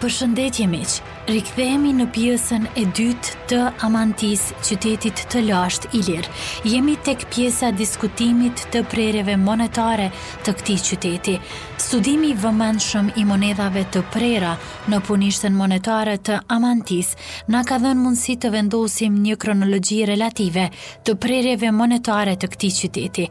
Përshëndetje miq, rikthehemi në pjesën e dytë të Amantisë, qytetit të lashtë Ilir. Jemi tek pjesa e diskutimit të prerjeve monetare të këtij qyteti. Studimi i vëmendshëm i monedhave të prera në punishten monetare të Amantisë na ka dhënë mundësi të vendosim një kronologji relative të prerjeve monetare të këtij qyteti.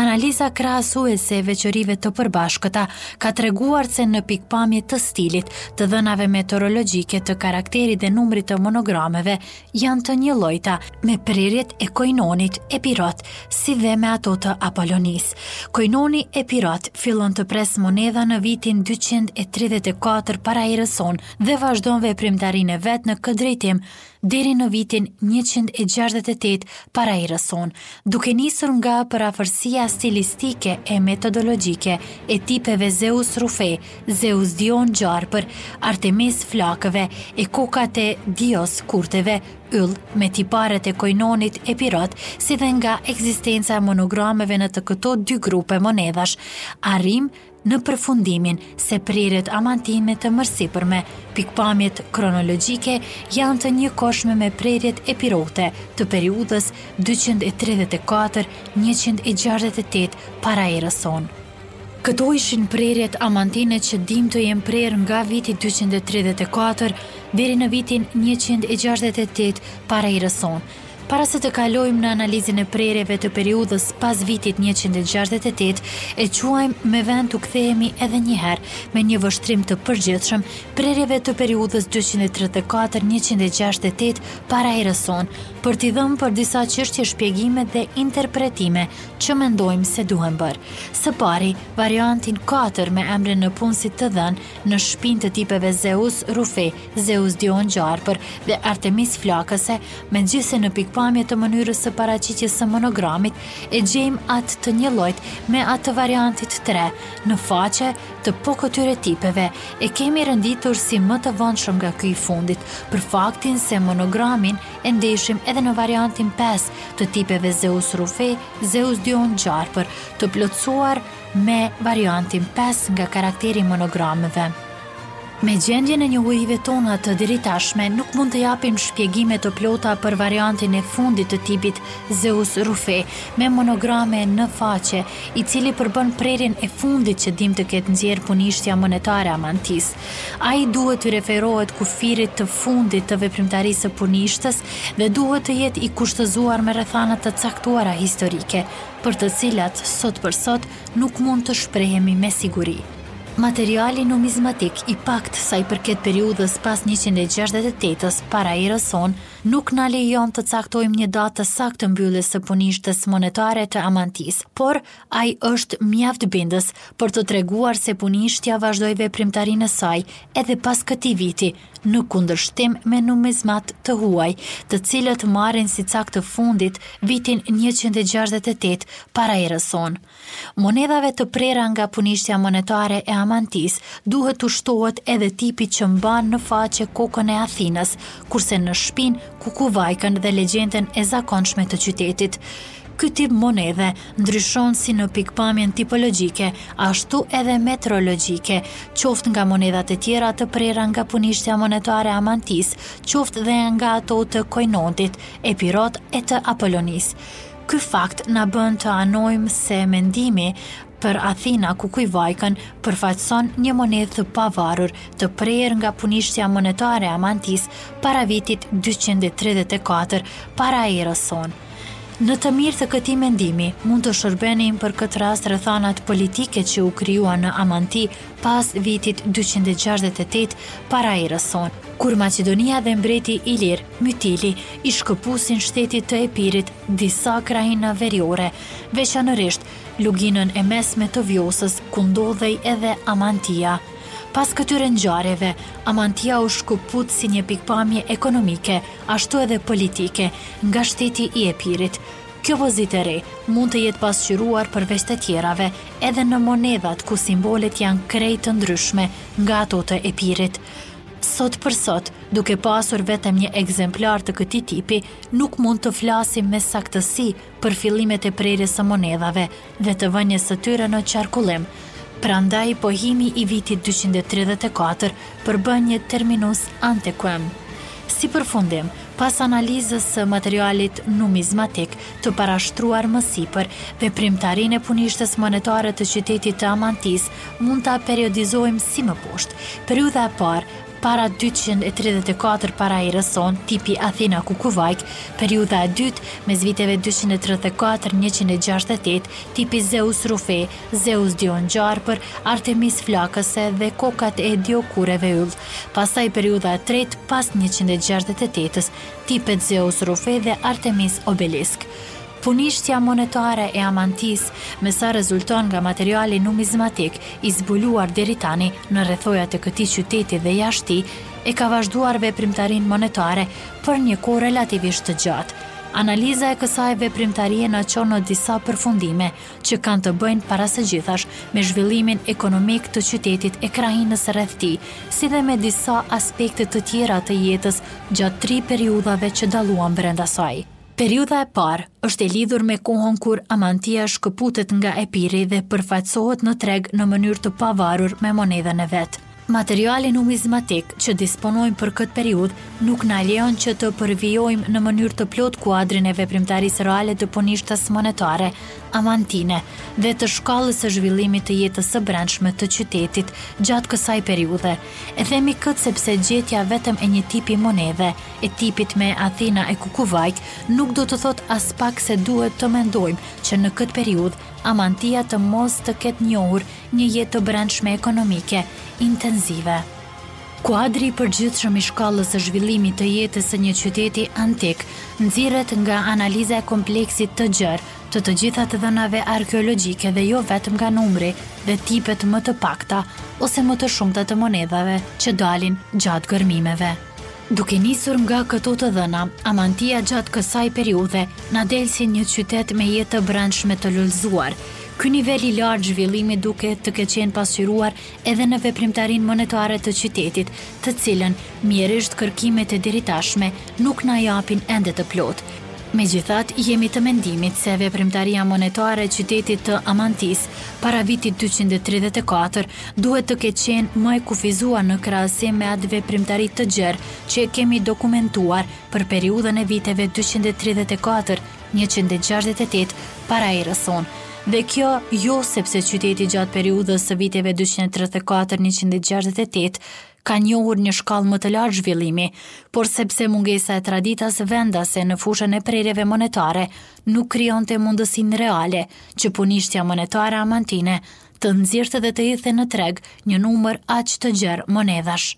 Analiza krahasuese e veçorive të përbashkëta ka treguar se në pikëpamje të stilit, të dhënave meteorologjike, të karakterit dhe numrit të monogrameve janë të njëllojta me prerjet e Koinonit Epirot, si dhe me ato të Apolonisë. Koinoni Epirot fillon të presë monedha në vitin 234 para erës sonë dhe vazhdon veprimtarinë e vet në këtë drejtim deri në vitin njëqind e gjashtëdhjetë e tetë para erës sonë, duke nisur nga përafërsia stilistike e metodologjike e tipeve Zeus Rufe, Zeus Dion Gjarpër, Artemis Flakëve, e kokat e Dioskurëve, Yll, me tiparet e Koinonit Epirot, si dhe nga ekzistenca e monogrameve në të këto dy grupe monedhash, arrijmë në përfundimin se prerjet amantine të mërsipërme, pikëpamjet kronologjike janë të njëkohshme me prerjet epirote të periudhës dyqind e tridhjetë e katër njëqind e gjashtëdhjetë e tetë para erës sonë. Këto ishin prerjet amantine që dimë të jenë prerë nga viti dyqind e tridhjetë e katër deri në vitin njëqind e gjashtëdhjetë e tetë para erës sonë, Para se të kalojmë në analizën e prerjeve të periudhës pas vitit njëqind e gjashtëdhjetë e tetë, e quajmë me vend t'u kthehemi edhe një herë, me një vështrim të përgjithshëm, prerjeve të periudhës dyqind e tridhjetë e katër njëqind e gjashtëdhjetë e tetë para erës sonë, për t'i dhënë për disa çështje shpjegime dhe interpretime që mendojmë se duhen bërë. Së pari, variantin katër me emrin nëpunësit të dhënë në shpinë të tipeve Zeus Rufe, Zeus Dion Gjarpër dhe Artemis Flakëse, megjithëse në pikëpamje të mënyrës së paraqitjes së monogramit e gjejmë atë të njëllojtë me atë variantit tre, në faqe, të po këtyre tipeve, e kemi renditur si më të vonshëm nga ky i fundit, për faktin se monogramin e ndeshim edhe në variantin pesë të tipeve Zeus Rufe, Zeus Dion Gjarpër, të plotësuar me variantin pesë nga karakteri i monogrameve. Me gjendjen e njohurive tona të deritanishme, nuk mund të japim shpjegime të plota për variantin e fundit të tipit Zeus rrufe, me monograme në faqe, i cili përbën prerjen e fundit që dimë të ketë nxjerrë punishtja monetare e Amantisë. Ai duhet t'i referohet kufirit të fundit të veprimtarisë së punishtës dhe duhet të jetë i kushtëzuar me rrethana të caktuara historike, për të cilat, sot për sot, nuk mund të shprehemi me siguri. Materiali numizmatik i paktë sa i përket periudhës pas njëqind e gjashtëdhjetë e tetë-ës para erës sonë nuk na lejon të caktojmë një datë të saktë të mbylljes së punishtës monetare të Amantisë, por ai është mjaft bindës për të treguar se punishtja vazhdoi veprimtarinë e saj edhe pas këtij viti, në kundërshtim me numizmatë të huaj, të cilët marrin si cak të fundit vitin njëqind e gjashtëdhjetë e tetë para erës sonë. Monedhave të prera nga punishtja monetare e Amantisë duhet t'u shtohet edhe tipi që mban në faqe kokën e Athinës, kurse në shpinë kukuvajkën dhe legjendën e zakonshme të qytetit. Ky tip monedhe ndryshon si në pikëpamjen tipologjike, ashtu edhe metrologjike, qoftë nga monedhat e tjera të prera nga punishtja monetare e Amantisë, qoftë dhe nga ato të Koinonit epirot e të Apolonisë. Ky fakt na bën të anojmë se mendimi për Athina kukuvajkën përfaqëson një monedhë të pavarur, të prerë nga punishtja monetare e Amantisë para vitit dyqind e tridhjetë e katër para erës sonë. Në të mirë të këtij mendimi, mund të shërbenin për këtë rast rrethanat politike që u krijuan në Amanti pas vitit dyqind e gjashtëdhjetë e tetë para erës sonë, kur Maqedonia dhe mbreti ilir Mytili i shkëputin shtetit të Epirit disa krahina veriore, veçanërisht luginën e mesme të Vjosës ku ndodhej edhe Amantia. Pas këtyre ngjarjeve, Amantia u shkëput si në pikëpamje ekonomike, ashtu edhe politike, nga shteti i Epirit. Kjo pozitë e re mund të jetë pasqyruar përveç të tjerave edhe në monedhat ku simbolet janë krejt të ndryshme nga ato të Epirit. Sot për sot, duke pasur vetëm një ekzemplar të këtij tipi, nuk mund të flasim me saktësi për fillimet e prerjes së monedhave dhe të vënies së tyre në qarkullim, prandaj pohimi i vitit dyqind e tridhjetë e katër përbën një terminus ante quem. Si përfundim, pas analizës së materialit numizmatik të parashtruar më sipër, veprimtarinë e punishtës monetare të qytetit të Amantisë mund ta periodizojmë si më poshtë, Periudha e parë, Para dyqind e tridhjetë e katër para erës sonë, tipi Athina Kukuvajkë, periudha e dytë, mes viteve dyqind e tridhjetë e katër njëqind e gjashtëdhjetë e tetë, tipi Zeus Rufe, Zeus Dion Gjarpër, Artemis Flakëse dhe kokat e Dioskurëve Yll. Pastaj periudha e tretë, pas njëqind e gjashtëdhjetë e tetës, tipet Zeus Rufe dhe Artemis Obelisk. Punishtja monetare e Amantisë, me sa rezulton nga materiali numizmatik i zbuluar deri tani në rrethojat e këtij qyteti dhe jashtë tij, e ka vazhduar veprimtarinë monetare për një kohë relativisht të gjatë. Analiza e kësaj veprimtarie na çon në disa përfundime, që kanë të bëjnë para së gjithash me zhvillimin ekonomik të qytetit e krahinës rreth tij, si dhe me disa aspekte të tjera të jetës gjatë tri periudhave që dalluan brenda saj. Periudha e parë është e lidhur me kohën kur Amantia shkëputet nga Epiri dhe përfaqësohet në treg në mënyrë të pavarur me monedhën e vet. Materiali numizmatik që disponojmë për këtë periudhë nuk na lejon që të përvijojmë në mënyrë të plotë kuadrin e veprimtarisë reale të punishtes së monetare amantine dhe të shkallës së zhvillimit të jetës së brendshme të qytetit gjatë kësaj periudhe. E themi këtë sepse gjetja vetëm e një tipi monedhe e tipit me Athina e Kukuvajkë nuk do të thotë aspak se duhet të mendojmë që në këtë periudhë Amantia të mos të ketë njohur një jetë të brendshme ekonomike intensive. Kuadri i përgjithshëm i shkallës së zhvillimit të jetës së një qyteti antik nxirret nga analiza e kompleksit të gjerë të të gjitha të dhënave arkeologjike dhe jo vetëm nga numri dhe tipet më të pakta ose më të shumta të monedhave që dalin gjatë gërmimeve. Duke nisur nga këto të dhëna, Amantia gjatë kësaj periudhe na del si një qytet me jetë të brendshme të lulëzuar. Ky nivel i lartë zhvillimi duket të ketë qenë pasqyruar edhe në veprimtarinë monetare të qytetit, të cilën, mjerisht kërkimet e deritashme nuk na japin ende të plotë. Megjithatë, jemi të mendimit se veprimtaria monetare e qytetit të Amantisë para vitit dyqind e tridhjetë e katër duhet të ketë qenë më e kufizuar në krahasim me atë veprimtari të gjerë që e kemi dokumentuar për periudhën e viteve dyqind e tridhjetë e katër, njëqind e gjashtëdhjetë e tetë para erës sonë. Dhe kjo, jo sepse qyteti gjatë periudhës së viteve dyqind e tridhjetë e katër, njëqind e gjashtëdhjetë e tetë ka njohur një shkallë më të lartë zhvillimi, por sepse mungesa e traditës vendase në fushën e prerjeve monetare nuk krijonte mundësinë reale që punishtja monetare amantine të nxirrte dhe të hidhte në treg një numër aq të gjerë monedhash.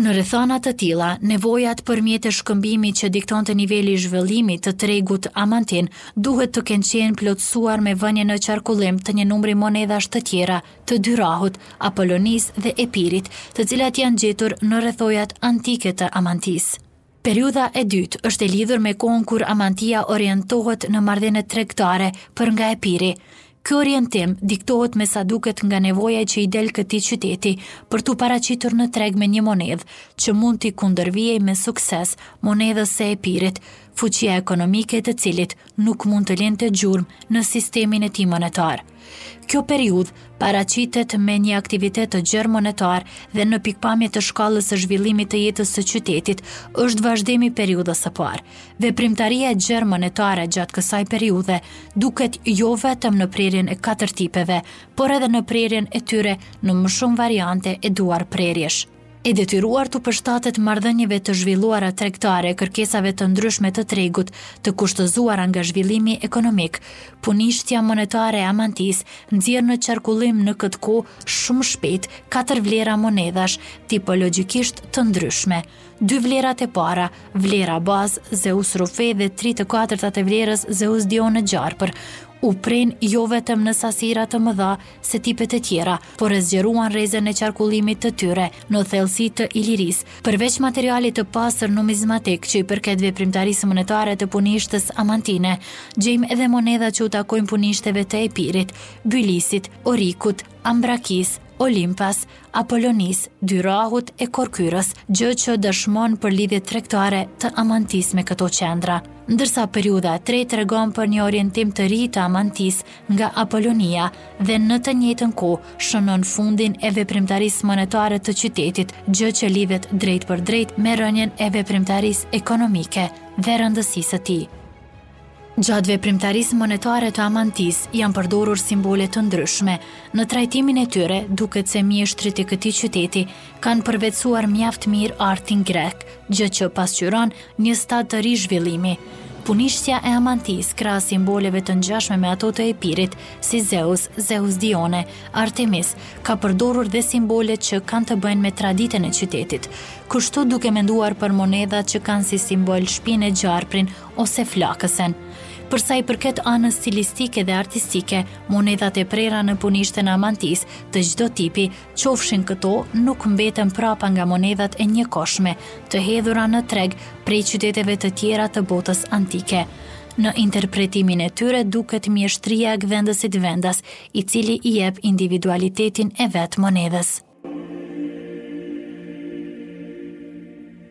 Në rrethana të tilla, nevojat për mjete shkëmbimi që diktonte niveli i zhvillimit të tregut amantin duhet të kenë qenë plotësuar me vënien në qarkullim të një numri monedhash të tjera të Dyrahut, Apolonisë dhe Epirit, të cilat janë gjetur në rrethojat antike të Amantisë. Periudha e dytë është e lidhur me kohën kur Amantia orientohet në marrëdhëniet tregtare për nga Epiri. Ky orientim diktohet me sa duket nga nevoja që i del këtij qyteti për t'u paraqitur në treg me një monedhë që mund t'i kundërvihej me sukses monedhës së Epirit, fuqia ekonomike e të cilit nuk mund të lente gjurmë në sistemin e tij monetar. Kjo periudhë paraqitet me një aktivitet të gjerë monetar dhe në pikëpamje të shkallës së zhvillimit të jetës së qytetit, është vazhdim i periudhës së parë. Veprimtaria e gjerë monetare gjatë kësaj periudhe duket jo vetëm në prerjen e katër tipeve, por edhe në prerjen e tyre në më shumë variante e duar prerjesh. E detyruar t'u përshtatet marrëdhënieve të zhvilluara tregtare e kërkesave të ndryshme të tregut, të kushtëzuara nga zhvillimi ekonomik, punishtja monetare e Amantisë nxjerr në qarkullim në këtë kohë shumë shpejt katër vlera monedhash tipologjikisht të ndryshme. Dy vlerat e para, vlera bazë Zeus Rrufe dhe tri të katërtat e vlerës Zeus Dione gjarpër, u prenë jo vetëm në sasira të mëdha se tipet e tjera, por e zgjeruan rrezën e qarkullimit të tyre në thellësi të Ilirisë. Përveç materialit të pasur numizmatik që i përket veprimtarisë monetare të punishtes amantine, gjejmë edhe monedha që u takojnë punishteve të Epirit, Bylisit, Orikut, Ambrakisë, Olimpas, Apolonisë, Dyrahut e Korkyrës, gjë që dëshmon për lidhjet tregtare të Amantisë me këto qendra. Ndërsa periudha e tretë tregon për një orientim të ri të Amantisë nga Apolonia dhe në të njëjtën kohë shënon fundin e veprimtarisë monetare të qytetit, gjë që lidhet drejtpërdrejt me rënien e veprimtarisë ekonomike dhe rëndësisë së tij. Gjatë veprimtarisë monetare të Amantisë janë përdorur simbole të ndryshme. Në trajtimin e tyre, duket se mjeshtrit e këtij qyteti kanë përvetësuar mjaft mirë artin grek, gjë që pasqyron një stad të ri zhvillimi. Punishtja e Amantisë, krahas simboleve të ngjashme me ato të Epirit, si Zeus, Zeus Dione, Artemis, ka përdorur dhe simbole që kanë të bëjnë me traditën e qytetit. Kështu duke menduar për monedhat që kanë si simbol shpinë, gjarprin ose flakësen. Për sa i përket anës stilistike dhe artistike, monedhat e prera në punishtën e Amantisë të çdo tipi qofshin këto, nuk mbeten prapa nga monedhat e njëkohshme, të hedhura në treg prej qyteteve të tjera të botës antike. Në interpretimin e tyre duket mjeshtria e gdhendësit vendas, i cili i jep individualitetin e vet monedhës.